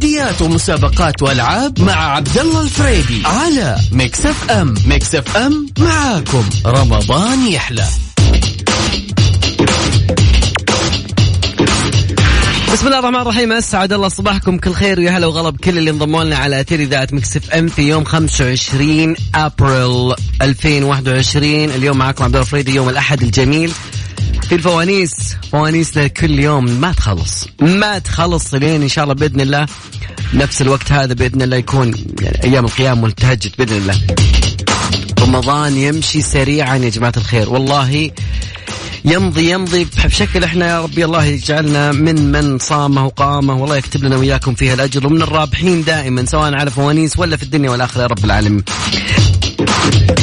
تحديات ومسابقات وألعاب مع عبد الله الفريدي على Mix FM Mix FM معاكم. رمضان يحلى. بسم الله الرحمن الرحيم. أسعد الله صباحكم. كل خير ويا هلا وغلا بكل اللي انضموا لنا على أثير إذاعة FM في يوم 25 أبريل 2021 اليوم معكم عبد الله الفريدي يوم الأحد الجميل. في الفوانيس. فوانيس لكل يوم. ما تخلص. ما تخلص لين إن شاء الله بإذن الله. نفس الوقت هذا بإذن الله يكون يعني أيام القيام والتهجد بإذن الله. رمضان يمشي سريعا يا جماعة الخير. والله يمضي يمضي بشكل إحنا يا ربي الله يجعلنا من من صامه وقامه والله يكتب لنا وياكم فيها الأجر. ومن الرابحين دائما سواء على فوانيس ولا في الدنيا والآخرة يا رب العالمين.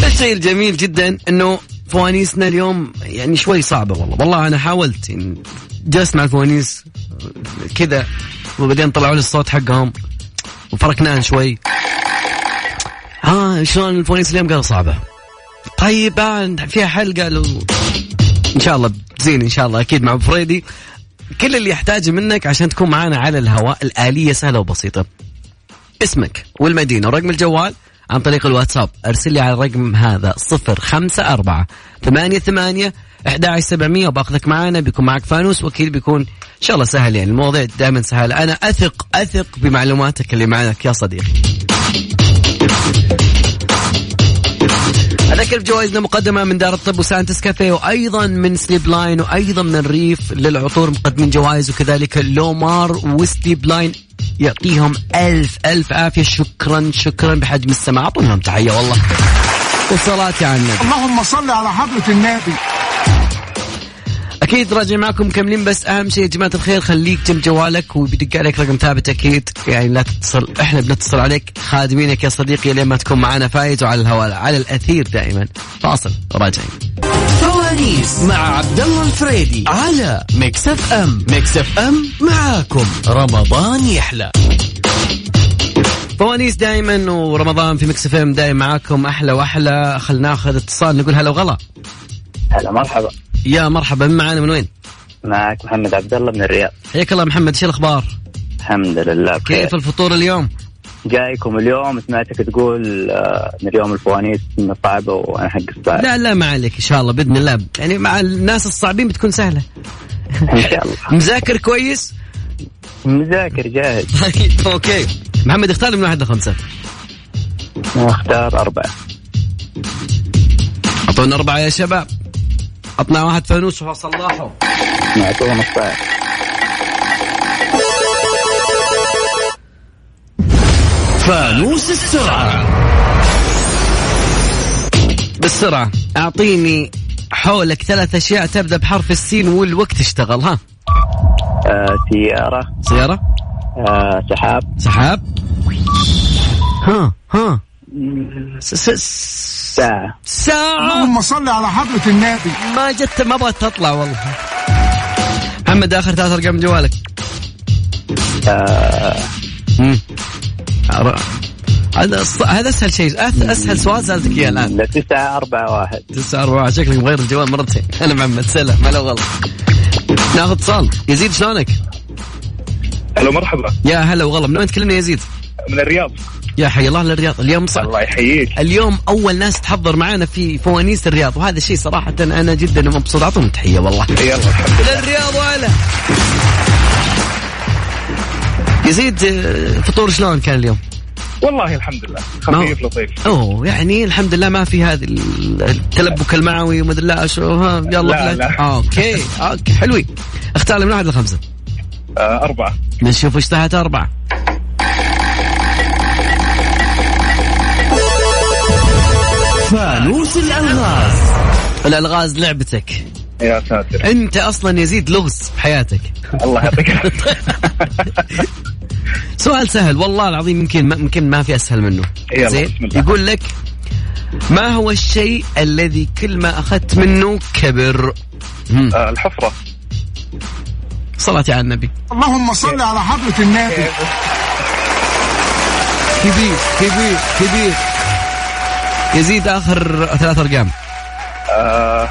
الشيء الجميل جدا إنه فوانيسنا اليوم يعني شوي صعبة والله. والله أنا حاولت يعني جلست مع الفوانيس كذا وبعدين طلعوا لي الصوت حقهم وفركناها شوي. ها شلون الفوانيس اليوم؟ قالوا صعبة. طيب آه، فيها حل قالوا إن شاء الله زين إن شاء الله أكيد مع فريدي. كل اللي يحتاجه منك عشان تكون معانا على الهواء الآلية سهلة وبسيطة. اسمك والمدينة ورقم الجوال عن طريق الواتساب. أرسل لي على الرقم هذا صفر خمسة أربعة ثمانية ثمانية أحد سبعمية. وباخذك معانا بيكون معك فانوس وأكيد بيكون إن شاء الله سهل. يعني المواضيع دائما سهلة أنا أثق أثق بمعلوماتك اللي معك يا صديقي. اذكر بجوائزنا مقدمة من دار الطب و Saints Cafe وأيضا من Sleep Line وأيضا من ريف للعطور مقدمين جوائز وكذلك لومار و Sleep Line يعطيهم ألف ألف عافية. شكرا شكرا بحجم السماء اعطونا تحية والله. وصلاتي على النبي. اللهم صل على حضرة النبي. أكيد راجع معكم مكملين بس أهم شيء يا جماعة الخير خليك جنب جوالك وبيدق عليك رقم ثابت أكيد. يعني لا تتصل إحنا بنتصل عليك خادمينك يا صديقي لين ما تكون معنا فايز وعلى الهواء على الأثير دائما. فاصل راجعين. فوانيس مع عبد الله الفريدي على Mix FM Mix FM معاكم. رمضان يحلى. فوانيس دائما ورمضان في Mix FM دائما معاكم أحلى وأحلى. خلينا ناخذ اتصال نقول هلا وغلا. هلا مرحبا. يا مرحبا من معانا من وين؟ معك محمد عبد الله من الرياض حياك الله محمد إيش الأخبار؟ الحمد لله بخير. كيف الفطور اليوم؟ جايكم اليوم سمعتك تقول آه، إن اليوم الفوانيس صعبه وأنا حق الصعب لا لا ما عليك إن شاء الله بإذن الله يعني مع الناس الصعبين بتكون سهلة إن شاء الله مذاكر كويس؟ مذاكر جاهز طيب أوكي محمد اختار من واحد لخمسة أختار أربعة أعطونا أربعة يا شباب اطلع واحد فانوس وصلحه معطونا الصعب فانوس السرعة. بالسرعة. أعطيني حولك ثلاث أشياء تبدأ بحرف السين والوقت اشتغل ها. آه سيارة. سيارة. آه سحاب. سحاب. ها ها. س- س- ساعه ساعة اللهم صل على حضرة النبي. ما جت ما بغت تطلع والله. محمد آخر ثلاث أرقام من جوالك. آه. هذا هذا أسهل شيء. أس- أسهل سؤال سألتك إياه الآن. لا تسعة أربعة واحد. تسعة أربعة شكلك مغير الجوال مرتين هلا محمد سلام. هلا والله. ناخذ اتصال. يزيد شلونك؟ ألو مرحبا. يا هلا وغلا من وين تكلمني يا يزيد؟ من الرياض. يا حي الله للرياض اليوم صعب الله يحييك. اليوم أول ناس تحضر معنا في فوانيس الرياض وهذا شيء صراحة أنا جدا مبسوط. أعطوهم تحية والله. يلا الحمد لله. للرياض ولا يزيد فطور شلون كان اليوم؟ والله الحمد لله. خفيف لطيف. أوه يعني الحمد لله ما في هذه ال- التلبك المعوي ومدري لا شو ها يلا لا، لا. آه، okay okay حلوين. اختار من واحد لخمسة. آه أربعة. نشوف إيش تحت أربعة. فانوس الألغاز. الألغاز لعبتك. يا ساتر. أنت أصلا يزيد لغز بحياتك الله يعطيك. سؤال سهل والله العظيم يمكن ما يمكن ما في أسهل منه. زين. يقول لك ما هو الشيء الذي كل ما أخذت منه كبر. آه الحفرة. صلاتي على النبي. اللهم صل على حضرة النبي. كبير كبير كبير. يزيد آخر ثلاث أرقام. آه.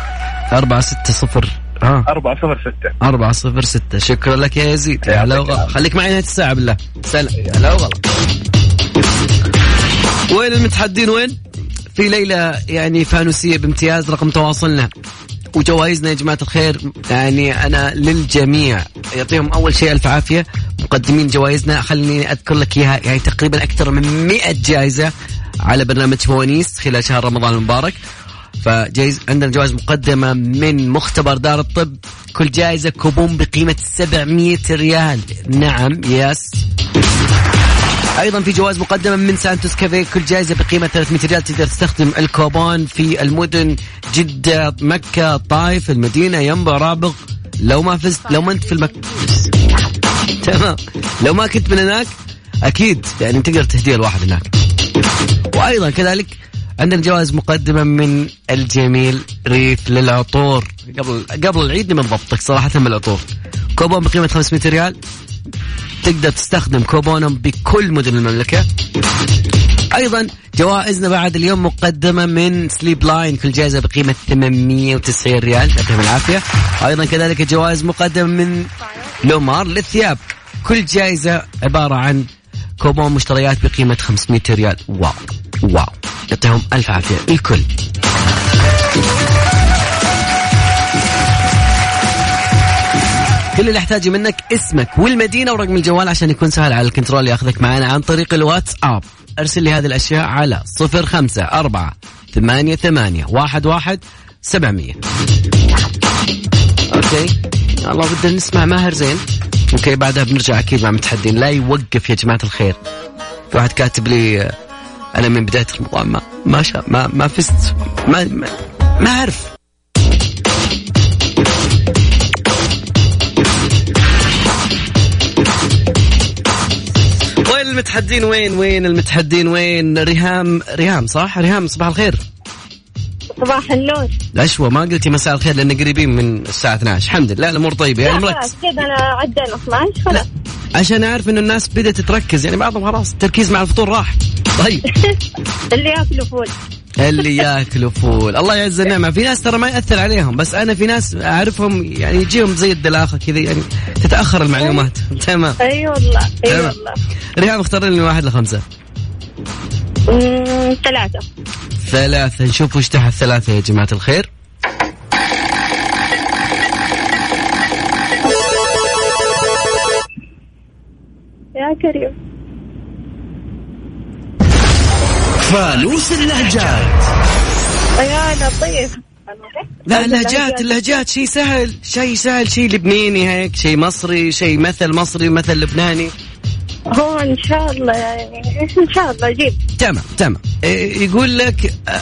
أربعة ستة صفر. آه أربعة صفر ستة. أربعة صفر ستة. شكرا لك يا يزيد. يا هلا وغلا خليك معي نهاية الساعة بالله. سلام. يا هلا وغلا وين المتحدين؟ وين؟ في ليلة يعني فانوسية بامتياز رقم تواصلنا. وجوائزنا يا جماعة الخير يعني أنا للجميع يعطيهم أول شيء ألف عافية. مقدمين جوائزنا. خليني أذكر لك إياها. يعني تقريبا أكثر من 100 جائزة. على برنامج فوانيس خلال شهر رمضان المبارك. فجايز عندنا جوائز مقدمة من مختبر دار الطب. كل جائزة كوبون بقيمة 700 ريال. نعم يس أيضا في جوائز مقدمة من سانتوس كافيه. كل جائزة بقيمة 300 ريال تقدر تستخدم الكوبون في المدن جدة مكة طائف المدينة ينبع رابغ. لو ما فزت لو ما أنت في المك تمام. لو ما كنت من هناك أكيد يعني تقدر تهديها الواحد هناك. وأيضا كذلك عندنا جوائز مقدمة من الجميل ريف للعطور. قبل قبل العيد بنضبطك صراحة من العطور كوبون بقيمة 500 ريال. تقدر تستخدم كوبونهم بكل مدن المملكة. أيضا جوائزنا بعد اليوم مقدمة من Sleep Line كل جائزة بقيمة 890 ريال. يعطيهم العافية. أيضا كذلك جوائز مقدمة من لومار للثياب. كل جائزة عبارة عن كوبون مشتريات بقيمة 500 ريال. wow. wow. يعطيهم ألف عافية. الكل. كل اللي احتاجه منك اسمك والمدينة ورقم الجوال عشان يكون سهل على الكنترول ياخذك معنا عن طريق الواتساب. ارسل لي هذه الأشياء على صفر خمسة أربعة ثمانية ثمانية واحد واحد سبعمية. okay. الله بدنا نسمع ماهر زين. okay بعدها بنرجع أكيد مع متحدين. لا يوقف يا جماعة الخير. واحد كاتب لي أنا من بداية رمضان ما ما شاء ما ما فزت. ما ما, ما أعرف. المتحدين؟ وين وين المتحدين؟ وين؟ ريهام ريهام صح؟ ريهام صباح الخير. صباح النور. العشوة ما قلتي مساء الخير لأن قريبين من الساعة 12 الحمد لله الأمور طيبة. يعني مركز خلاص كذا أنا عدينا 12 خلاص. عشان أعرف انه الناس بدأت تركز يعني بعضهم خلاص التركيز مع الفطور راح. طيب. اللي ياكلوا فول. اللي ياكلوا فول. الله يعز النعمة. في ناس ترى ما يأثر عليهم بس أنا في ناس أعرفهم يعني يجيهم زي الدلاخة كذا يعني تتأخر المعلومات. تمام. أي والله أي تمام. والله. ريهام اختار لي من واحد لخمسة. أمم، ثلاثة. ثلاثة. نشوف وش تحت ثلاثة يا جماعة الخير. يا كريم. فانوس اللهجات. يا لطيف. لا اللهجات اللهجات. شيء سهل شيء سهل شيء لبناني هيك شيء مصري شيء مثل مصري مثل لبناني. هو إن شاء الله يعني إن شاء الله جيب. تمام تمام. إيه، يقول لك آه،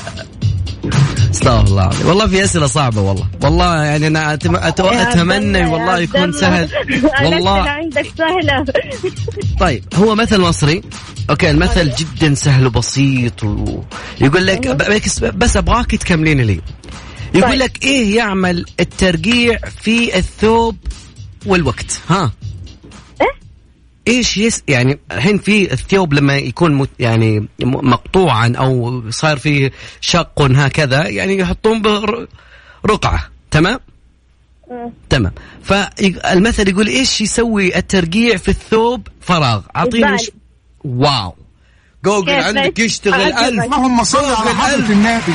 استغفر الله العظيم. والله في أسئلة صعبة والله. والله يعني أنا أتم... أتو... أتمنى والله يكون. سهل. والله. عندك سهلة. طيب هو مثل مصري. okay المثل جدا سهل وبسيط ويقول لك ب- بس, بس أبغاك تكملين لي. يقول طيب. لك إيه يعمل الترقيع في الثوب والوقت؟ ها. إيش yes يعني الحين في الثوب لما يكون مت يعني مقطوعا أو صار فيه شق هكذا يعني يحطون به رقعة. تمام؟ تمام. فالمثل يقول إيش يسوي الترقيع في الثوب؟ فراغ. أعطيني. ش... واو. جوجل عندك؟ يشتغل. ألف. اللهم صل على الألف. النبي.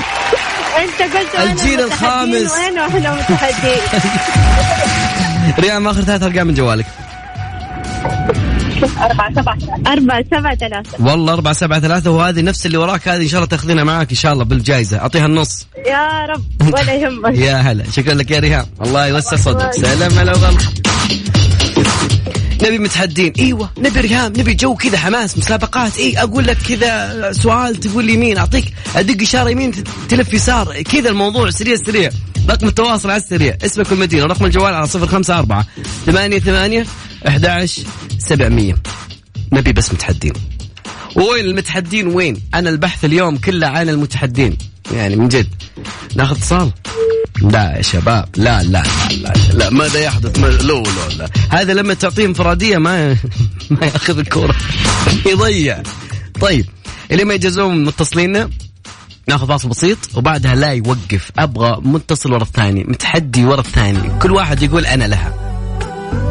أنت قلت الجيل الخامس. وين وإحنا متحدين ريان اخر ثلاث ارقام من جوالك. أربعة سبعة أربعة سبعة ثلاثة. والله أربعة سبعة ثلاثة وهذه نفس اللي وراك هذه إن شاء الله تاخذينها معاك إن شاء الله بالجائزة. أعطيها النص. يا رب ولا يهمك. يا هلا. شكرا لك يا ريهام. الله يوسع صدرك. سلام هلا وغلا. نبي متحدين. إيوه نبي ريهام نبي جو كذا حماس مسابقات. اي أقول لك كذا سؤال تقول لي يمين أعطيك أدق إشارة يمين تلف يسار. كذا الموضوع سريع سريع. رقم التواصل على السريع. اسمك والمدينة. رقم الجوال على صفر خمسة أربعة ثمانية ثمانية أحد سبعمية. نبي بس متحدين. وين المتحدين وين؟ أنا البحث اليوم كله عن المتحدين. يعني من جد. ناخذ اتصال. لا يا شباب. لا لا لا لا, لا. ماذا يحدث؟ ما لو لو لا. هذا لما تعطيه انفرادية ما ما ياخذ الكورة. يضيع. طيب. اللي ما يجازون متصلينا. ناخذ فاصل بسيط. وبعدها لا يوقف. أبغى متصل ورا الثاني. متحدي ورا الثاني. كل واحد يقول أنا لها.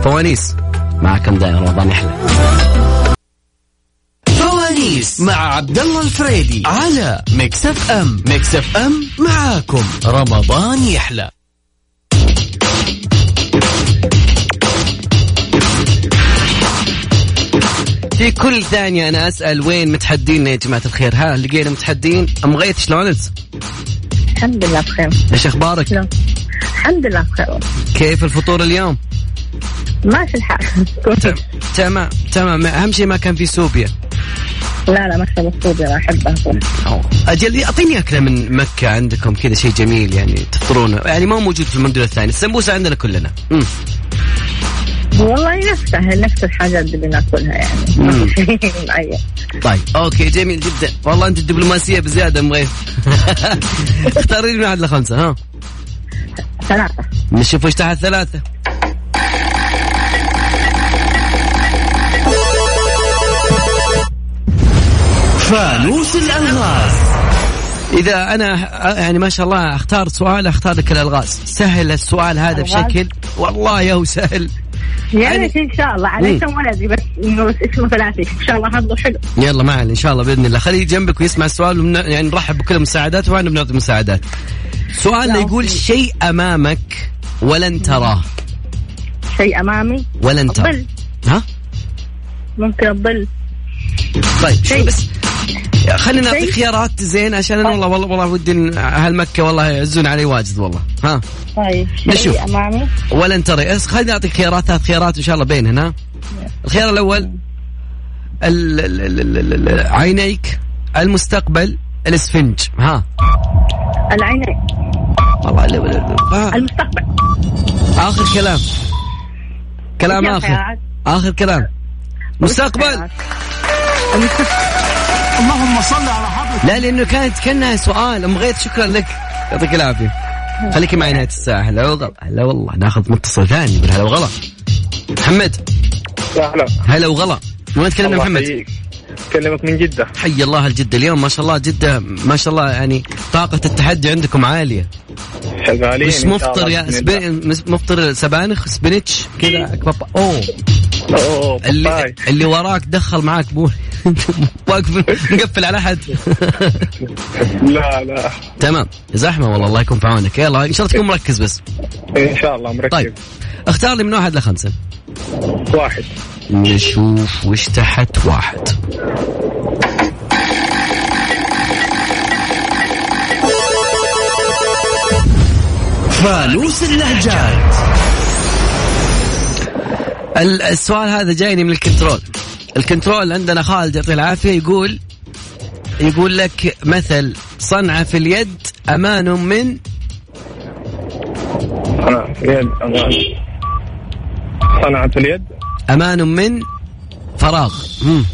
فوانيس. معكم دائما رمضان يحلى فوانيس مع عبد الله الفريدي على Mix FM Mix FM معاكم رمضان يحلى في كل ثانية أنا أسأل وين متحدين يا جماعة الخير ها لقينا متحدين أم غيث شلون أنت؟ الحمد لله بخير إيش أخبارك؟ لا. الحمد لله بخير كيف الفطور اليوم؟ ماشي الحال. تمام تمام. أهم شيء ما كان في سوبيا لا لا مكتب الصوبي أنا أحبها. أجل أعطيني أكلة من مكة عندكم كذا شيء جميل يعني تفطرونه يعني ما هو موجود في المندل الثاني السمبوسة عندنا كلنا. مم. والله نفسها نفس الحاجات اللي بناكلها يعني. طيب okay جميل جدا. والله أنت دبلوماسيه بزيادة ام غيث اختاري لي من واحد لخمسة ها. ثلاثة. نشوف إيش تحت ثلاثة. فانوس الألغاز. إذا أنا يعني ما شاء الله أختار سؤال أختار لك الألغاز. سهل السؤال هذا؟ بشكل. والله يا هو سهل. يا يعني- ريت إن شاء الله. على اسم ولدي بس إنه اسمه ثلاثي. إن شاء الله حظه حلو. يلا معنا إن شاء الله بإذن الله. خليه جنبك ويسمع السؤال ومن يعني نرحب بكل المساعدات وإحنا بنعطي مساعدات. سؤالنا لا، يقول. شيء أمامك ولن تراه. شيء أمامي؟ ولن تراه. الظل ها؟ ممكن الظل طيب شو شيء. بس؟ خلينا نعطي شيء. خيارات زين عشان أنا والله والله والله ودي أهل مكة والله يعزون علي واجد والله. ها؟ طيب. نشوف. شيء أمامي. ولن ترى بس خلينا نعطيك خيارات ثلاث خيارات إن شاء الله بينهن الخيار الأول ال- ال- ال- عينيك المستقبل الاسفنج. ها؟ العينين والله. المستقبل. آخر كلام. كلام آخر. آخر كلام. مستقبل. اللهم صل على حضرة لا لأنه كانت كانها سؤال. أم غيث شكرا لك. يعطيك العافية. خليكي معي نهاية الساعة. هلا وغلا. هلا والله ناخذ متصل ثاني يقول هلا وغلا. محمد. يا هلا. هلا وغلا. وين تكلمنا محمد؟ اكلمك من جدة. حي الله الجدة. اليوم ما شاء الله جدة ما شاء الله يعني طاقة التحدي عندكم عالية. شغالين شاء مفطر يا بإذن سبي... الله. مس- مفطر سبانخ سبينتش كذا بابا أوه. أوه اللي باي. اللي وراك دخل معاك بو واقف مقفل على أحد. لا لا. تمام. زحمة والله الله يكون في عونك. يلا إن شاء الله تكون مركز بس. إن شاء الله مركز. طيب. اختار لي من واحد لخمسة. واحد. نشوف وش تحت واحد. فانوس اللهجات ال- السؤال هذا جايني من الكنترول. الكنترول عندنا خالد يعطيه العافية يقول يقول لك مثل صنعة في اليد أمان من أنا في اليد؟ أمان. من فراغ مم.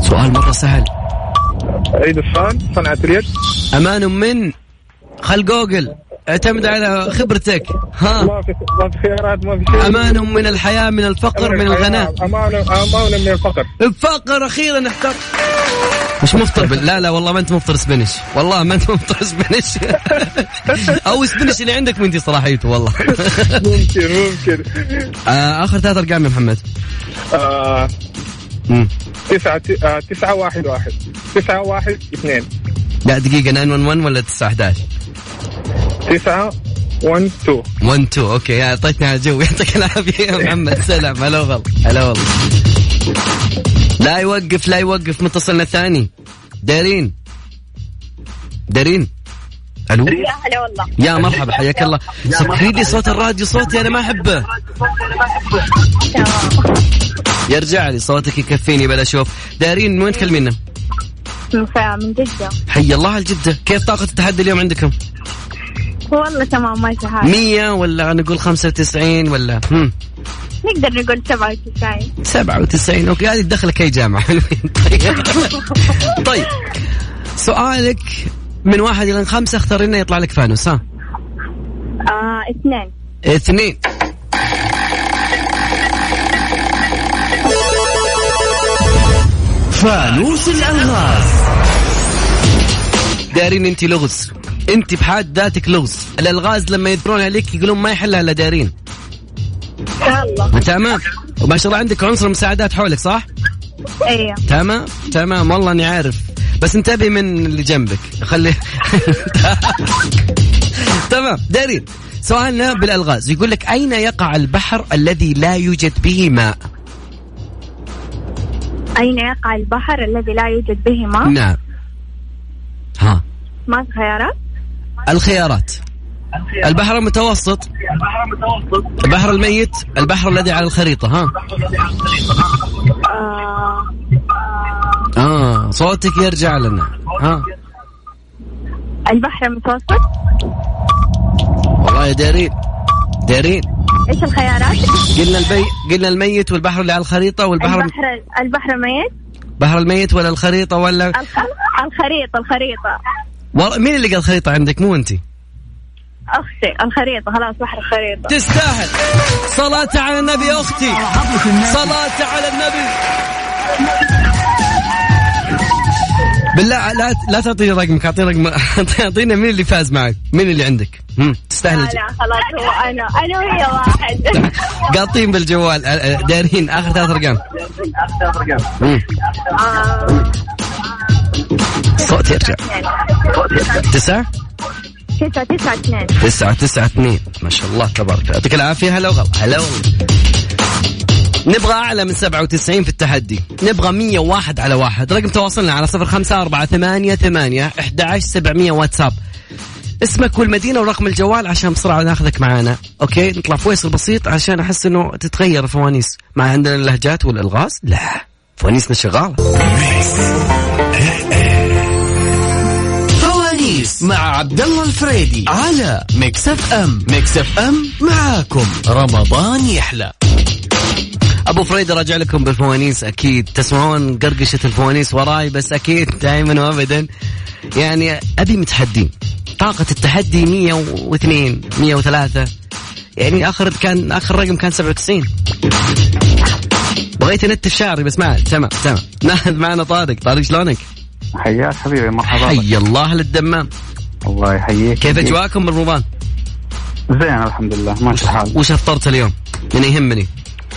سؤال مرة سهل عيد السؤال صنعة اليد أمان من خل جوجل اعتمد على خبرتك. ها. ما في ما في خيارات ما في شيء. أمان من الحياة من الفقر من الغناء. أمان أمان من الفقر. الفقر أخيرا احتر مش مفطر. لا لا والله ما أنت مفطر سبنش والله ما أنت مفطر سبنش أو سبنش اللي عندك منتي صلاحيته والله. ممكن ممكن. آه آخر ثلاث أرقام يا محمد. آه. تسعة آه تسعة واحد واحد. تسعة واحد اثنين. لا دقيقة 911 ولا 9 11 تسعة 1 2 1 2 أوكي يا اعطيتني على جو يعطيك العافية يا محمد. سلام. هلا والله. هلا والله. لا يوقف لا يوقف. متصلنا الثاني. دارين. دارين. ألو؟ يا هلا والله. يا مرحبا حياك الله. سكري لي صوت الراديو صوتي أنا ما أحبه. يرجع لي صوتك يكفيني بلا أشوف دارين من وين تكلمينا؟ من من جدة. حي الله الجدة كيف طاقة التحدي اليوم عندكم؟ والله تمام ماشي حالي 100 ولا نقول 95 ولا؟ هم. نقدر نقول 97 97 أوكي هذه تدخلك اي جامعة. حلوين طيب طيب سؤالك من واحد إلى خمسة اختار لنا يطلع لك فانوس ها. آه اثنين. اثنين. فانوس الالغاز دارين انت لغز. انت بحد ذاتك لغز. الألغاز لما يذكرون عليك يقولون ما يحلها إلا دارين. الله تمام؟ وما شاء الله عندك عنصر مساعدات حولك صح؟ أيوه تمام؟ تمام والله أني عارف. بس انتبهي من اللي جنبك. خلي تمام. دارين سؤالنا بالألغاز. يقول لك أين يقع البحر الذي لا يوجد به ماء؟ أين يقع البحر الذي لا يوجد به ماء؟ نعم. ما خيارات؟ الخيارات. البحر المتوسط. البحر الميت. البحر الذي على الخريطة ها. آه آه صوتك يرجع لنا ها. البحر المتوسط؟ والله يا دارين دارين إيش الخيارات؟ قلنا البي قلنا الميت والبحر اللي على الخريطة والبحر البحر البحر ميت بحر الميت ولا الخريطة ولا الخ... الخريطة الخريطة. مين اللي قال الخريطة عندك؟ مو أنت أختي الخريطة خلاص بحر الخريطة. تستاهل. صلاة على النبي يا أختي. صلاة على النبي. بالله لا لا تعطيني رقمك أعطيني رقم اعطينا مين اللي فاز معك؟ مين اللي عندك؟ تستاهل لا لا خلاص هو أنا. أنا وهي واحد. قاطين بالجوال أ- أ- دارين آخر ثلاث أرقام. هم، آه، صوت يرجع تسعة؟ تسعة تسعة اثنين. تسعة تسعة اثنين. ما شاء الله تبارك الله. يعطيك العافية. هلا وغلا. هلا والله نبغى أعلى من 97 في التحدي. نبغى 101 على واحد. رقم تواصلنا على صفر خمسة أربعة ثمانية ثمانية أحد عشر سبعمية واتساب. اسمك والمدينة ورقم الجوال عشان بسرعة ناخذك معانا. أوكي؟ نطلع فويصل بسيط عشان أحس إنه تتغير الفوانيس ما عندنا اللهجات والألغاز؟ لا. فوانيسنا شغالة. فوانيس مع عبد الله الفريدي على Mix FM Mix FM معاكم. رمضان يحلى. أبو فريد راجع لكم بالفوانيس أكيد تسمعون قرقشة الفوانيس وراي بس أكيد دائما وابدا. يعني أبي متحدين طاقة التحدي 102 103 يعني آخر كان آخر رقم كان 97 بغيت أنتف شعري بس ما تمام تمام ناخذ معنا طارق طارق شلونك؟ حياك حبيبي مرحبا. حي الله للدمام. الله يحييك. كيف أجواءكم برمضان؟ زين الحمد لله ماشي الحال وش أفطرت اليوم؟ يعني يهمني.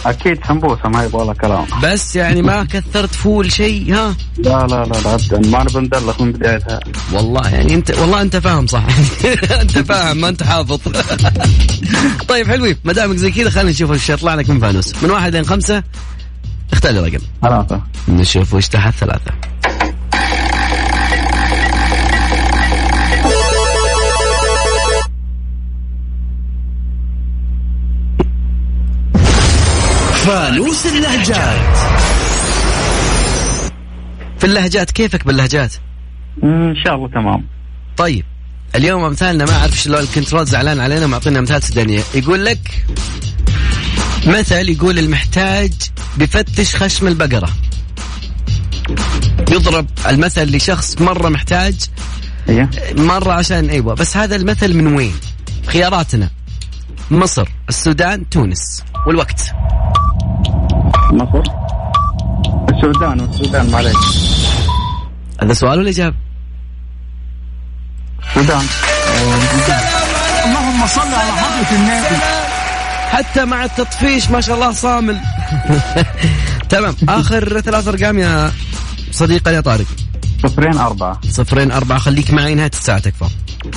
أكيد سمبوسه ما يبغى لها كلام. بس يعني ما كثرت فول شيء ها؟ لا لا لا لا ابدا. ما نبي ندلخ من بدايتها. والله يعني انت والله أنت فاهم صح. أنت فاهم ما أنت حافظ. طيب حلوين. ما دامك زي كذا خلينا نشوف وش يطلع لك من فانوس. من واحد لين خمسه اختار لي رقم. ثلاثة. نشوف وش تحت ثلاثة. فانوس اللهجات. في اللهجات كيفك باللهجات؟ إن شاء الله تمام. طيب اليوم أمثالنا ما أعرف شلون الكنترول زعلان علينا معطينا أمثال سودانيه يقول لك مثل يقول المحتاج بفتش خشم البقرة. يضرب المثل لشخص مرة محتاج إيه. مرة عشان أيوه بس هذا المثل من وين؟ خياراتنا. مصر، السودان، تونس، والوقت. مصر السودان والسودان معليش هذا سؤال ولا إجابة؟ السودان اللهم صل على حضرة النبي حتى مع التطفيش ما شاء الله صامل. تمام، آخر ثلاث أرقام يا صديقنا يا طارق. صفرين أربعة صفرين أربعة خليك معي نهاية الساعة تكفى.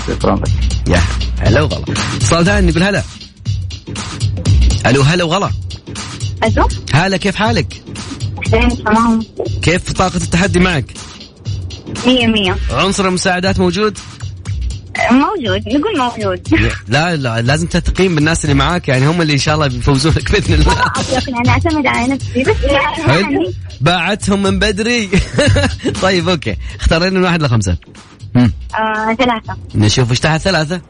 شكرا لك يا هلا وغلا. اتصال ثاني نقول هلا. ألو هلا وغلا. ألو؟ هلا كيف حالك؟ تمام. كيف طاقة التحدي معك؟ مية مية. عنصر المساعدات موجود؟ موجود نقول موجود. لا لا لازم تثقين بالناس اللي معاك يعني هم اللي إن شاء الله بيفوزونك بإذن الله. يعني أعتمد على نفسي بس يعني. باعتهم من بدري. طيب أوكي. اختار لنا من واحد لخمسة. آه، ثلاثة. نشوف إيش تحت ثلاثة.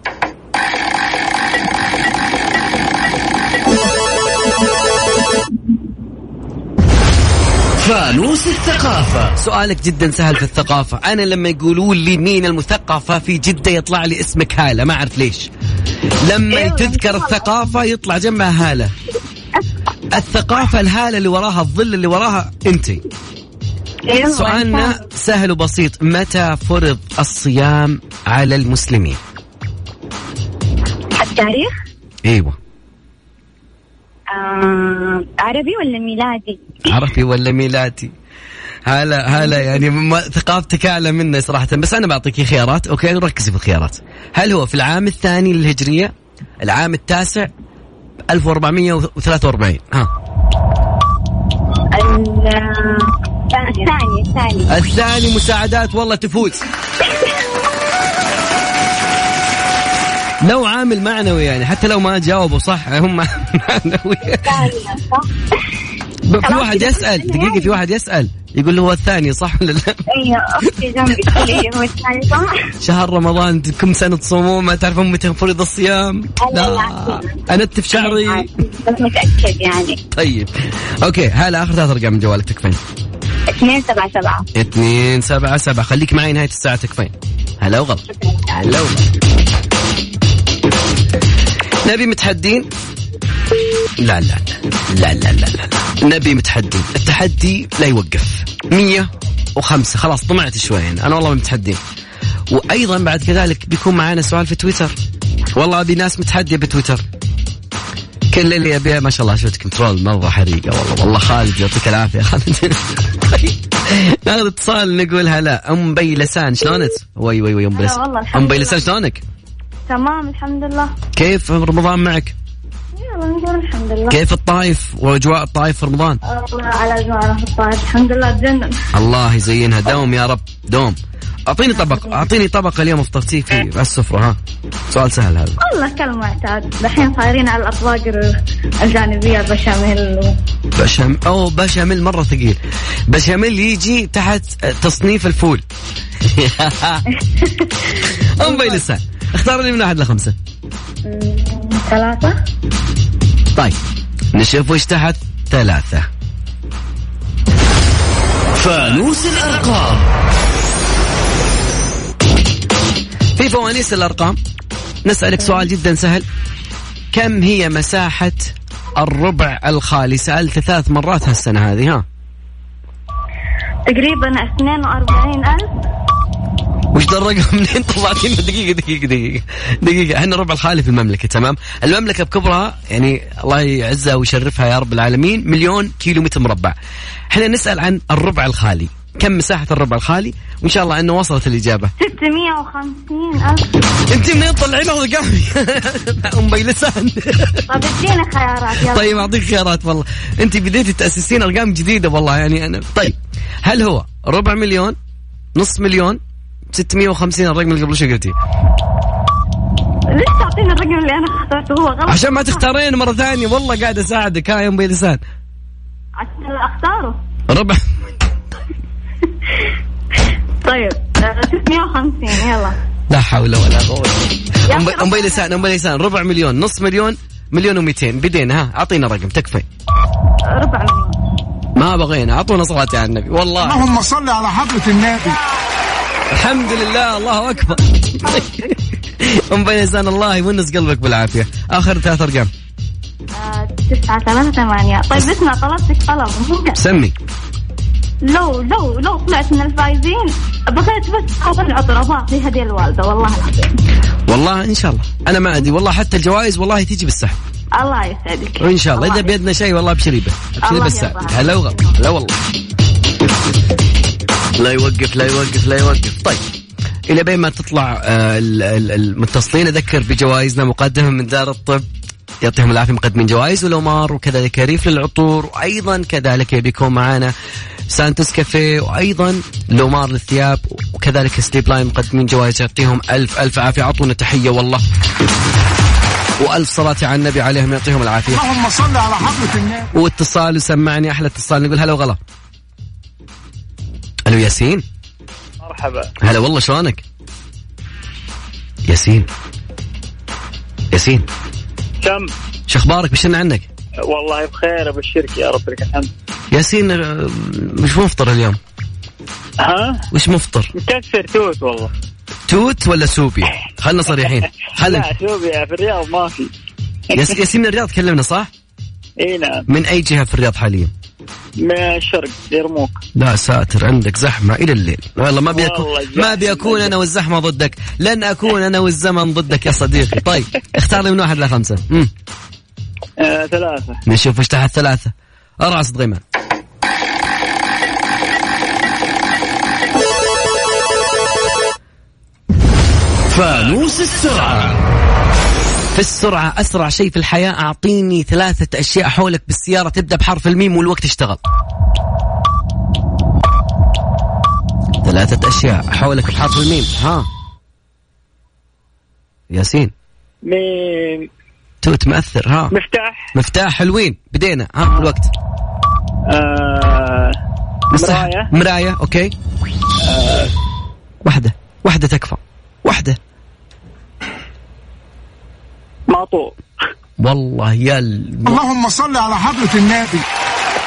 فانوس الثقافة. سؤالك جدا سهل في الثقافة. أنا لما يقولوا لي مين المثقفة في جدة يطلع لي اسمك هالة. ما أعرف ليش. لما أيوة، تذكر الثقافة يطلع جنبها هالة. الثقافة الهالة اللي وراها الظل اللي وراها أنت. إن سؤالنا سهل وبسيط. متى فرض الصيام على المسلمين. التاريخ؟ إيوه. آه عربي ولا ميلادي؟ عربي ولا ميلادي؟ هلا هلا يعني ما ثقافتك أعلى منا صراحة بس أنا بعطيك خيارات أوكي؟ ركزي في الخيارات. هل هو في العام الثاني للهجرية؟ العام التاسع؟ 1443 ها. آه، الثاني الثاني. الثاني مساعدات والله تفوز. لو عامل معنوي يعني حتى لو ما جاوبوا صح هم معنوي في واحد يسأل دقيقة في واحد يسأل يقول هو الثاني صح ولا لا؟ أيوه أختي جنبي لي هو الثاني صح؟ شهر رمضان كم سنة تصومون ما تعرفون متى فرض الصيام؟ لا، لا. أنتف شعري بس متأكد يعني. طيب. أوكي هلا آخر ثلاث أرقام من جوالك تكفين. اثنين سبعة سبعة. اثنين سبعة سبعة. خليك معي نهاية الساعة تكفين. هلا وغلا. هلا وغلا. نبي متحدين؟ لا لا لا لا لا لا, لا. نبي متحدين. التحدي لا يوقف. مية وخمسة. خلاص طمعت شوي يعني. أنا والله متحدين. وأيضا بعد كذلك بيكون معنا سؤال في تويتر. والله أبي ناس متحدية بتويتر. كل اللي يبيها ما شاء الله شفت كنترول مرة حريقة والله. والله خالد يعطيك العافية. خالد. ناخذ اتصال نقول هلا أم بي لسان شلونك؟ وي وي وي أم بي هلا والله، لسان الحمد ام بي لله. لسان شلونك؟ تمام الحمد لله. كيف رمضان معك؟ يلا نقول الحمد لله. كيف الطايف وأجواء الطايف في رمضان؟ الله على اجواءنا في الطائف الحمد لله تجنن الله يزينها. دوم يا رب دوم. أعطيني طبق أعطيني طبق اليوم أفطرتيه في على السفرة ها. سؤال سهل هذا. والله كالمعتاد دحين صايرين على الأطباق الجانبية بشاميل و... بشام أو بشاميل مرة ثقيل. بشاميل يجي تحت تصنيف الفول. بي لسان اختار لي من واحد لخمسة. مم، ثلاثة. طيب نشوف وش تحت. ثلاثة. فانوس الأرقام. في فوانيس الأرقام نسألك سؤال جدا سهل. كم هي مساحة الربع الخالي سألت ثلاث مرات هالسنة هذه ها. تقريبا 42 ألف. وش ذا الرقم منين طلعت لنا دقيقة دقيقة دقيقة دقيقة. إحنا الربع الخالي في المملكة تمام؟ المملكة بكبرها يعني الله يعزها ويشرفها يا رب العالمين مليون كيلو متر مربع. إحنا نسأل عن الربع الخالي. كم مساحة الربع الخالي؟ وإن شاء الله أنه وصلت الإجابة. 650 ألف. أنت منين تطلعين أرقامي أم بيلسان طب ادينا خيارات يلا. طيب أعطيك خيارات والله. أنت بديتي تأسسين أرقام جديدة والله يعني أنا. طيب هل هو ربع مليون نص مليون 650 الرقم اللي قبل شو قلتي؟ ليش تعطيني الرقم اللي أنا اخترته؟ هو غلط. عشان ما تختارين مرة ثانية. والله قاعد أساعدك. ها يا أم بيلسان عشان أختاره. ربع طيب آه، 650 يلا. لا حول ولا قوة. أم بيلسان أم بيلسان ربع مليون نص مليون مليون و200 بدينا ها أعطينا رقم تكفي ربع مليون. ما بغينا. أعطونا صلاة على النبي. والله. اللهم صل على حضرة النبي. الحمد لله الله أكبر. أم بيزان الله يونس قلبك بالعافية. آخر ثلاث أرقام. تسعة ثلاثة ثمانية. طيب اسمع طلبتك طلب؟ سمي. لو لو لو طلعت من الفايزين بغيت بس اخذ العطر أبغى هدية الوالدة والله العظيم. والله إن شاء الله. أنا ما أدري. والله حتى الجوائز والله تيجي بالسحب. الله يسعدك. وإن شاء الله. إذا الله بيدنا شيء والله ابشري به. ابشري الله بالسحب. يرضى. هلا وغلا لا والله. لا يوقف لا يوقف لا يوقف. طيب إلى بين ما تطلع آه، ال- ال- المتصلين أذكر بجوائزنا مقدمة من دار الطب. يعطيهم العافية مقدمين جوائز ولومار وكذلك ريف للعطور وأيضا كذلك بيكون معانا سانتوس كافيه وأيضا لومار للثياب وكذلك ستيب لاين مقدمين جوائز يعطيهم ألف ألف عافية. اعطونا تحية والله. وألف صلاة على النبي عليهم يعطيهم العافية. اللهم صل على حضرة النبي. واتصال وسمعني أحلى اتصال نقول هلا وغلا. ألو ياسين. مرحبا. هلا والله شلونك؟ ياسين. ياسين. كم؟ شو أخبارك؟ بشن عنك والله بخير أبشرك يا رب لك الحمد. ياسين آه، وش مفطر اليوم؟ ها؟ وش مفطر. مكسر توت والله. توت ولا سوبي؟ خلنا صريحين. خلنا. لا شوفي في الرياض ما في. ياس- ياسين من الرياض كلمنا صح؟ إي نعم. من أي جهة في الرياض حاليا؟ من الشرق يرموك لا ساتر عندك زحمة إلى الليل. والله ما بيكون والله ما بيكون أنا والزحمة ضدك. لن أكون أنا والزمن ضدك يا صديقي. طيب اختار لي من واحد لخمسة مم. آه ثلاثة. نشوف إيش تحت ثلاثة. أرعص غيمان. فانوس السرعة. في السرعة أسرع شيء في الحياة أعطيني ثلاثة أشياء حولك بالسيارة تبدأ بحرف الميم والوقت اشتغل. ثلاثة أشياء حولك بحرف الميم. ها. ياسين. مين توت مأثر ها. مفتاح. مفتاح حلوين. بدينا ها الوقت آه مراية. مراية أوكي. واحدة واحدة تكفى. واحدة ماطو والله يا ال... اللهم صل على حضرة النبي.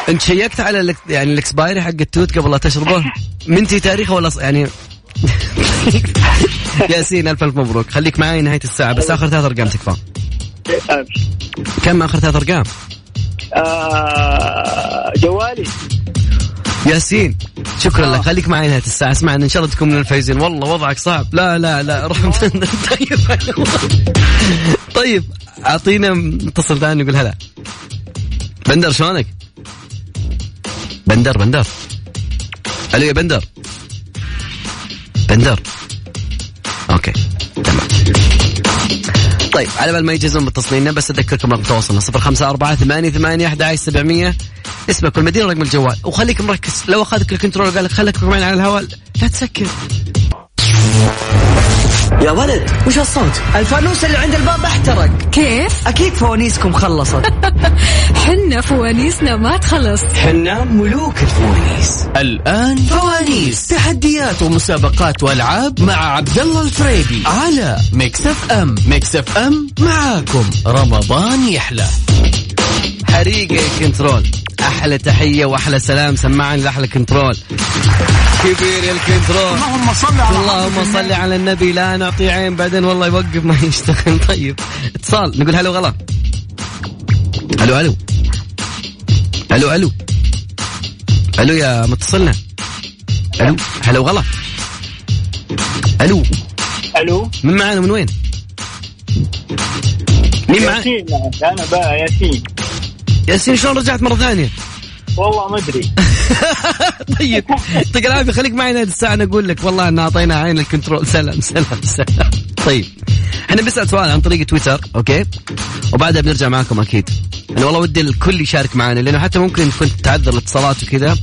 انت شيكت على الك... يعني الاكسبايري حق التوت قبل لا تشربه؟ منتي تاريخه ولا ص... يعني ياسين الف ألف مبروك. خليك معي نهاية الساعة بس آخر ثلاث أرقام تكفى. كم آخر ثلاث أرقام؟ آه جوالي. ياسين شكرا لك. خليك معي نهاية الساعة. اسمعني إن شاء الله تكون من الفايزين. والله وضعك صعب. لا لا لا روح. طيب. طيب أعطينا متصل ثاني نقول هلا. بندر شلونك؟ بندر بندر. ألو يا بندر. بندر. أوكي تمام. طيب على بال ما يجهزون بالتصميم بس أذكركم رقم تواصلنا صفر خمسة أربعة ثمانية ثمانية أحد عشر سبعمية. اسمك والمدينة رقم الجوال. وخليك مركز. لو أخذك ال control وقال لك خليك معنا على الهواء لا تسكر. يا ولد وش هالصوت؟ الفانوس اللي عند الباب احترق. كيف؟ أكيد فوانيسكم خلصت. حنا فوانيسنا ما تخلص. حنا ملوك الفوانيس. الآن فوانيس. تحديات ومسابقات وألعاب مع عبد الله الفريدي على Mix FM Mix FM معاكم. رمضان يحلى. حريقة control أحلى تحية وأحلى سلام. سمعني لأحلى control كبير يا ال control اللهم صل على اللهم صل النبي. على النبي. لا نعطي عين بعدين والله يوقف ما يشتغل. طيب اتصال. نقول هلو غلا. ألو ألو ألو ألو ألو يا متصلنا. ألو هلو غلا. ألو ألو من معانا؟ من وين؟ مين معانا؟ ياسين. أنا بقى ياسين. ياسين شلون رجعت مرة ثانية؟ والله ما أدري. طيب يعطيك العافية. خليك معي نهايه الساعة أنا أقول لك والله ان أعطينا عين الكنترول. سلام سلام سلام. طيب إحنا بنسأل سؤال عن طريق تويتر أوكي؟ وبعدها بنرجع معكم أكيد. أنا والله ودي الكل يشارك معنا لأنه حتى ممكن كنت تعذر الاتصالات وكذا.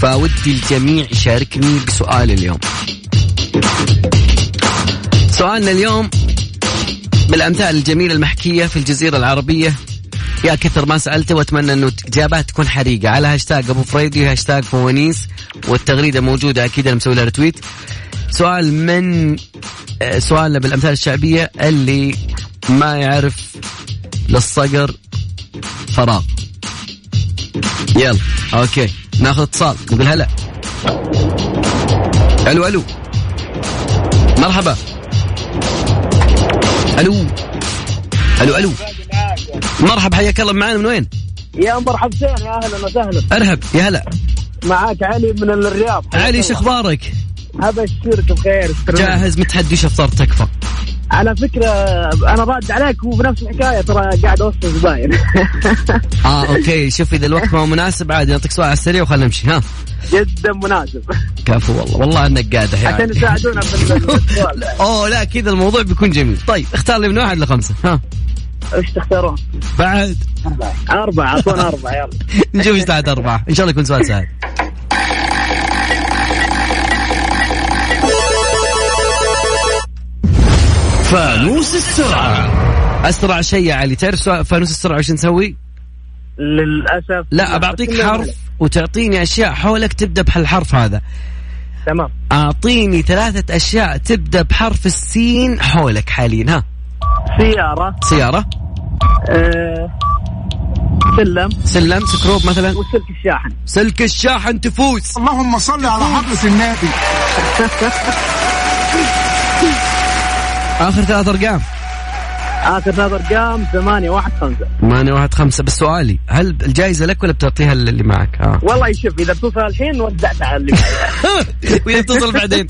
فودي الجميع يشاركني بسؤال اليوم. سؤالنا اليوم بالأمثال الجميلة المحكية في الجزيرة العربية. يا كثر ما سالته وأتمنى أنه اجابات تكون حريقة. على هاشتاج أبو فريدي هاشتاج فوانيس والتغريدة موجودة أكيد أنا مسوي لها retweet سؤال من آه، سؤالنا بالأمثال الشعبية اللي ما يعرف للصقر فراغ. يلا أوكي ناخذ اتصال نقول هلا. ألو ألو. مرحبا. ألو. ألو ألو. مرحبا حياك الله معانا من وين؟ يا مرحبتين يا أهلا وسهلا. أرهب يا هلا. معاك علي من الرياض. علي شو أخبارك؟ ابشرك بخير. جاهز متحدي وش افطار تكفى؟ على فكرة أنا راد عليك وبنفس الحكاية ترى قاعد أوصل زباين. آه أوكي. شوف إذا الوقت ما هو مناسب عادي نعطيك سؤال على السريع وخلينا نمشي ها؟ جدا مناسب. كفو والله والله إنك عشان يعني. يساعدونا في أوه لا كذا الموضوع بيكون جميل. طيب اختار لي من واحد لخمسة ها؟ إيش تختارون؟ بعد. أربعة أعطونا أربعة يلا. نشوف إيش تحت أربعة. إن شاء الله يكون سؤال سهل. فانوس السرعة. أسرع شيء يا علي. تعرف فانوس السرعة وش نسوي؟ للأسف. لا بعطيك حرف وتعطيني أشياء حولك تبدأ بهالحرف هذا. تمام. أعطيني ثلاثة أشياء تبدأ بحرف السين حولك حاليا. ها. سيارة. سيارة. آه، سلم. سلم سكروب مثلا. وسلك الشاحن. سلك الشاحن تفوز. اللهم صل على حضرة النبي. آخر ثلاث أرقام. آخر ثلاث ارقام 8 1 5 8 1 5 بس سؤالي هل الجائزة لك ولا بتعطيها اللي معك؟ ها والله شوف إذا بتوصل الحين ودعت على اللي معي. وإذا بتوصل بعدين.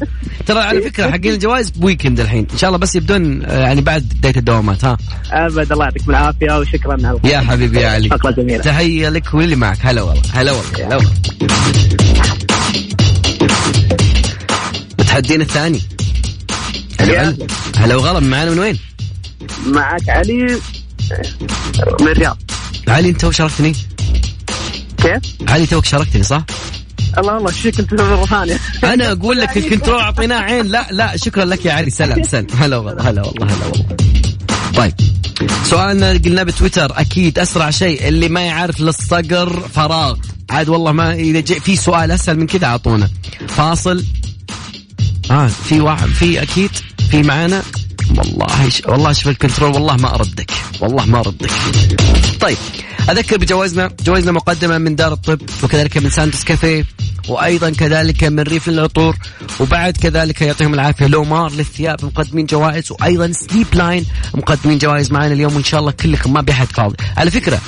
ترى على فكرة حقين الجوائز بويكند الحين. إن شاء الله بس يبدون آه، يعني بعد بداية الدوامات ها. أبد الله يعطيكم العافية وشكرا على. يا حبيبي يا علي. فقره جميله تحية لك واللي معك. هلا والله هلا والله هلا والله. متحدين الثاني. هلا. هلا وغلا معنا من وين؟ معك علي من الرياض. علي انت توك شاركتني؟ كيف؟ علي توك شاركتني صح؟ الله الله check انت مره ثانية أنا أقول لك ال control أعطيناه عين. لا لا شكرا لك يا علي. سلام سلام. هلا والله هلا والله هلا والله. طيب. سؤالنا قلنا بتويتر. أكيد أسرع شيء اللي ما يعرف للصقر فراغ. عاد والله ما إذا في سؤال أسهل من كذا أعطونا. فاصل. آه في واحد في أكيد في معانا. والله ش... والله شوف ال control والله ما أردك والله ما أردك طيب أذكر بجوائزنا جوائزنا مقدمة من دار الطب وكذلك من سانتوس كافيه وأيضا كذلك من ريف العطور وبعد كذلك يعطيهم العافية لومار للثياب مقدمين جوائز وأيضا ستيب لاين مقدمين جوائز معنا اليوم وإن شاء الله كلكم ما في أحد فاضي على فكرة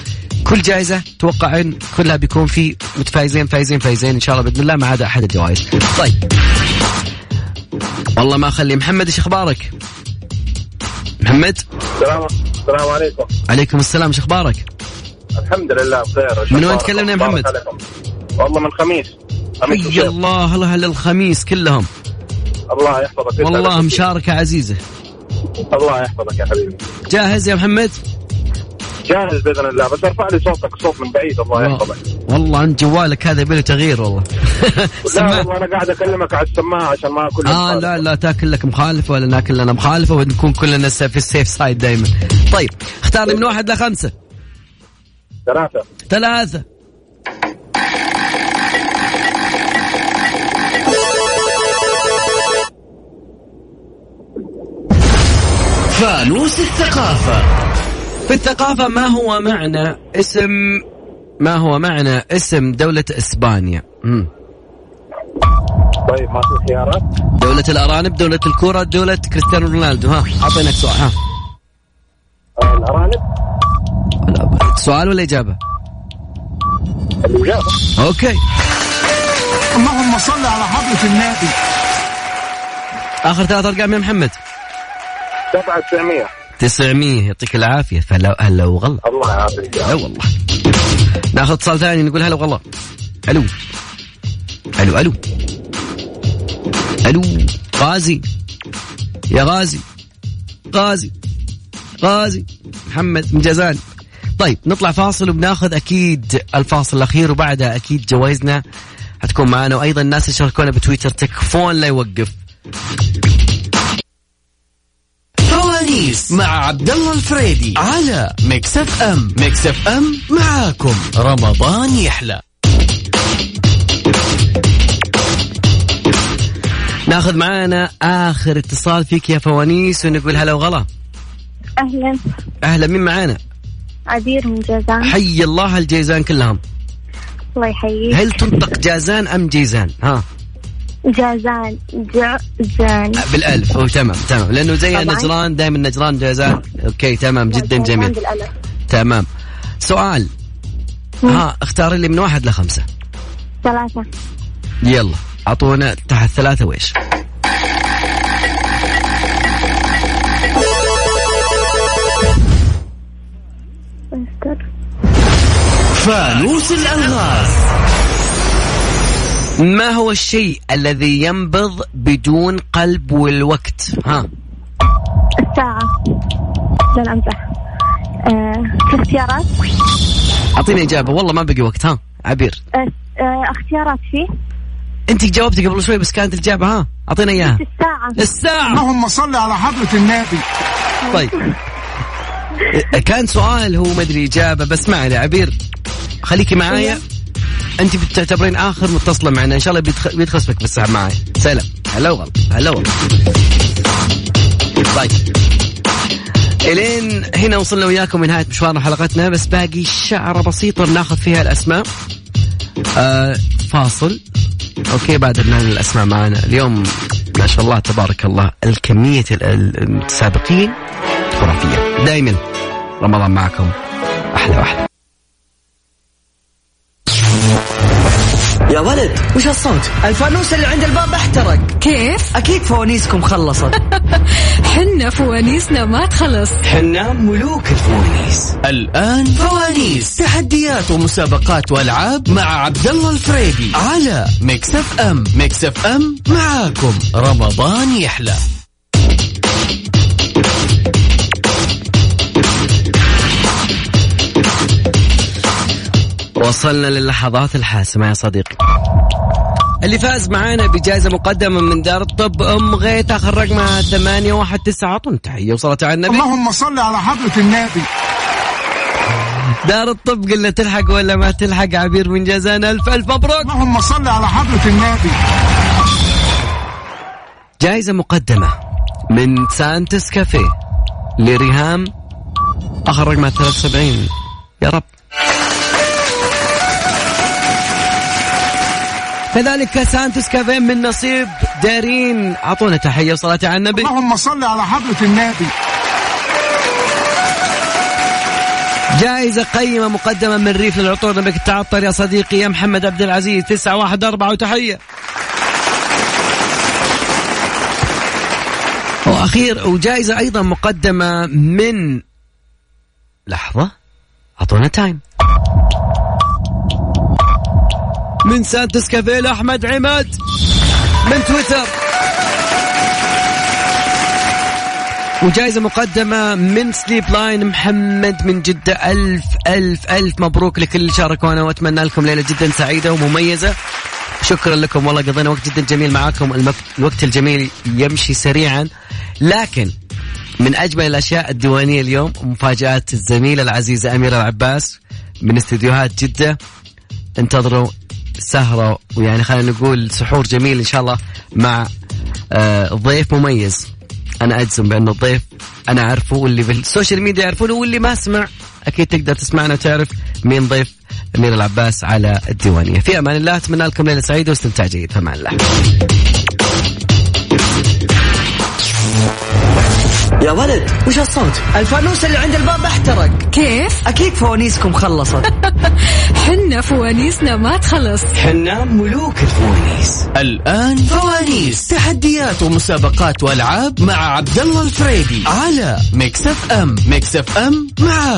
كل جائزة توقعين كلها بيكون في متفايزين فايزين فايزين إن شاء الله بإذن الله ما عدا أحد الجوائز. طيب والله ما أخلي محمد إيش أخبارك؟ محمد السلام السلام عليكم عليكم السلام إيش أخبارك؟ الحمد لله بخير من وين تكلمنا يا محمد؟ والله من الخميس خميس حي. الله الله للخميس كلهم الله يحفظك والله. مشاركة عزيزة الله يحفظك يا حبيبي جاهز يا محمد؟ جاهز بإذن الله. بس ارفع لي صوتك صوت من بعيد الله يحفظك. والله أنت جوالك هذا يبي له تغيير والله. لا والله أنا قاعد أكلمك على السماعة عشان ما أكون آه لا لا تاكل لك مخالفة ولا ناكل لنا مخالفة ونكون كلنا في السيف سايد دائما طيب اختار لي من واحد لخمسة. ثلاثة. ثلاثة. فانوس الثقافة. في الثقافة ما هو معنى اسم ما هو معنى اسم دولة إسبانيا؟ مم. طيب ما في خيارات دولة الأرانب، دولة الكرة، دولة كريستيانو رونالدو، ها أعطيناك سؤال ها. الأرانب. لا، سؤال ولا إجابة؟ الإجابة. أوكي. اللهم صل على حضرة النبي. آخر ثلاث أرقام يا محمد. 7900 900 يعطيك العافية. فهلا هلا وغلا. الله يعافيك. لا والله. ناخذ اتصال ثاني نقول هلا والله ألو. ألو ألو. ألو غازي. يا غازي. غازي. غازي. محمد من جازان. طيب نطلع فاصل وبناخذ أكيد الفاصل الأخير وبعدها أكيد جوائزنا. حتكون معنا وأيضا الناس اللي شاركونا بتويتر تكفون لا يوقف. فوانيس مع عبد الله الفريدي على Mix FM. Mix FM معاكم. رمضان يحلى. ناخذ معنا آخر اتصال فيك يا فوانيس ونقول هلا وغلا. أهلا. أهلا. مين معانا؟ عبير من جازان. حي الله أهل جيزان كلهم. الله يحييك. هل تنطق جازان أم جيزان؟ ها. جازان جازان. بالألف. هو تمام تمام. لأنه زي طبعاً. نجران دائما نجران جازان. okay تمام جدا جميل. بالألف. تمام. سؤال. ها اختار لي من واحد لخمسة. ثلاثة. يلا أعطونا تحت ثلاثة ويش استر فانوس الألغاز. ما هو الشيء الذي ينبض بدون قلب والوقت؟ ها. الساعة. لا امزح آه، في اختيارات؟ أعطيني إجابة. والله ما بقي وقت ها. عبير. آه، آه، اختيارات فيه انت جاوبتي قبل شوي بس كانت الإجابة ها. اعطينا إياها. في الساعة. الساعة. اللهم صل على حضرة النبي. طيب. كان سؤال هو ما أدري إجابة بس ما عليه عبير. خليكي معايا. أنت بتعتبرين آخر متصلة معنا. إن شاء الله بيدخ- بيدخل اسمك في السحب معايا سلام. هلا وغلا هلا والله. طيب. إلين هنا وصلنا وياكم لنهايه مشوارنا حلقتنا. بس باقي شعرة بسيطة بناخذ فيها الأسماء. آه فاصل. أوكي بعد بنعلن الأسماء معنا. اليوم ما شاء الله تبارك الله الكمية ال- ال- المتسابقين خرافية. دائما رمضان معكم. أحلى وأحلى. يا ولد وش الصوت؟ الفانوس اللي عند الباب احترق. كيف؟ أكيد فوانيسكم خلصت. حنا فوانيسنا ما تخلص. حنا ملوك الفوانيس. الآن فوانيس. تحديات ومسابقات وألعاب مع عبد الله الفريدي على Mix FM. Mix FM معاكم. رمضان يحلى. وصلنا للحظات الحاسمة يا صديقي. اللي فاز معانا بجائزة مقدمة من دار الطب أم غيث آخر رقمها ثمانية واحد تسعة. أعطونا تحية وصلت على النبي. اللهم صل على حضرة النبي. دار الطب قلنا تلحق ولا ما تلحق؟ عبير من جازان ألف ألف مبروك. اللهم صل على حضرة النبي. جائزة مقدمة من سانتس كافيه لريهام آخر رقمها 73 يا رب. كذلك سانتس كافيه من نصيب دارين. أعطونا تحية وصلاة على النبي. اللهم صل على حضرة النبي. جائزة قيمة مقدمة من ريف للعطور. نبيك تعطر يا صديقي يا محمد عبد العزيز. تسعة واحد أربعة وتحية. وأخير وجائزة أيضا مقدمة من لحظة. أعطونا time من سانتس كافيه لأحمد عماد من تويتر. وجائزة مقدمة من Sleep Line محمد من جدة ألف ألف ألف. مبروك لكل اللي شاركونا وأتمنى لكم ليلة جدا سعيدة ومميزة. شكرا لكم والله قضينا وقت جدا جميل معاكم. الوقت الجميل يمشي سريعا. لكن من أجمل الأشياء الديوانية اليوم مفاجآت الزميلة العزيزة أميرة العباس من استديوهات جدة. انتظروا سهرة ويعني خلينا نقول سحور جميل إن شاء الله مع آه ضيف مميز. أنا أجزم بانه الضيف أنا أعرفه واللي في ال social media يعرفونه واللي ما سمع أكيد تقدر تسمعنا وتعرف مين ضيف أميرة العباس على الديوانية. في أمان الله أتمنى لكم ليلة سعيدة واستمتاع جيد. في أمان الله. يا ولد وش الصوت؟ الفانوس اللي عند الباب احترق. كيف؟ أكيد فوانيسكم خلصت. حنا فوانيسنا ما تخلص. حنا ملوك الفوانيس. الآن فوانيس. تحديات ومسابقات وألعاب مع عبد الله الفريدي على Mix FM. Mix FM معاكم